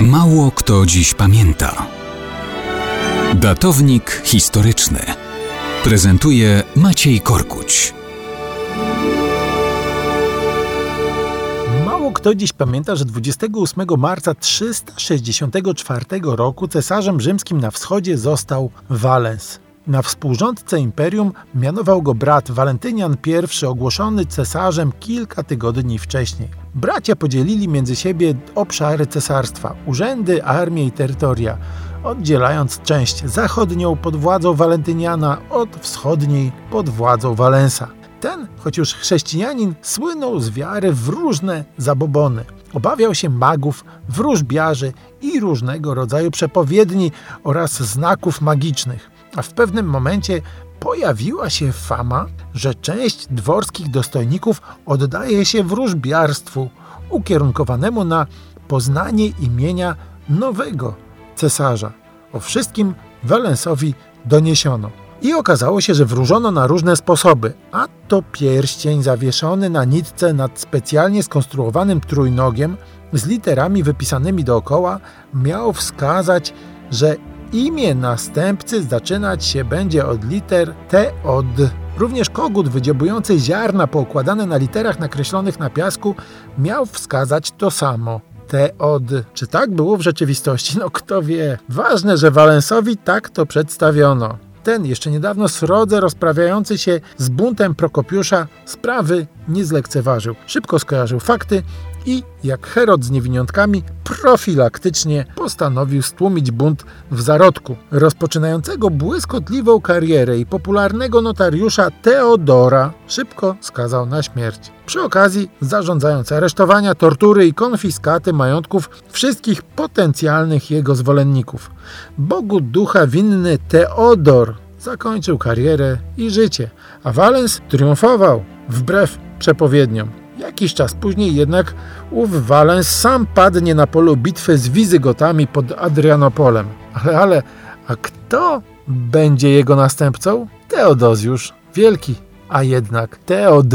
Mało kto dziś pamięta. Datownik historyczny prezentuje Maciej Korkuć. Mało kto dziś pamięta, że 28 marca 364 roku cesarzem rzymskim na wschodzie został Walens. Na współrządcę imperium mianował go brat Walentynian I, ogłoszony cesarzem kilka tygodni wcześniej. Bracia podzielili między siebie obszary cesarstwa, urzędy, armię i terytoria, oddzielając część zachodnią pod władzą Walentyniana od wschodniej pod władzą Walensa. Ten, choć już chrześcijanin, słynął z wiary w różne zabobony. Obawiał się magów, wróżbiarzy i różnego rodzaju przepowiedni oraz znaków magicznych a w pewnym momencie pojawiła się fama, że część dworskich dostojników oddaje się wróżbiarstwu ukierunkowanemu na poznanie imienia nowego cesarza. O wszystkim Walensowi doniesiono. I okazało się, że wróżono na różne sposoby, a to pierścień zawieszony na nitce nad specjalnie skonstruowanym trójnogiem z literami wypisanymi dookoła miał wskazać, że Imię następcy zaczynać się będzie od liter T od. Również kogut wydziobujący ziarna poukładane na literach nakreślonych na piasku miał wskazać to samo. T od. Czy tak było w rzeczywistości? No kto wie. Ważne, że Walensowi tak to przedstawiono. Ten jeszcze niedawno srodze rozprawiający się z buntem Prokopiusza sprawy nie zlekceważył. Szybko skojarzył fakty i, jak Herod z niewiniątkami, profilaktycznie postanowił stłumić bunt w zarodku. Rozpoczynającego błyskotliwą karierę i popularnego notariusza Teodora szybko skazał na śmierć. Przy okazji zarządzając aresztowania, tortury i konfiskaty majątków wszystkich potencjalnych jego zwolenników. Bogu ducha winny Teodor zakończył karierę i życie, a Valens triumfował wbrew przepowiedniom. Jakiś czas później jednak ów Walens sam padnie na polu bitwy z Wizygotami pod Adrianopolem. Ale, ale, a kto będzie jego następcą? Teodozjusz Wielki, a jednak Teod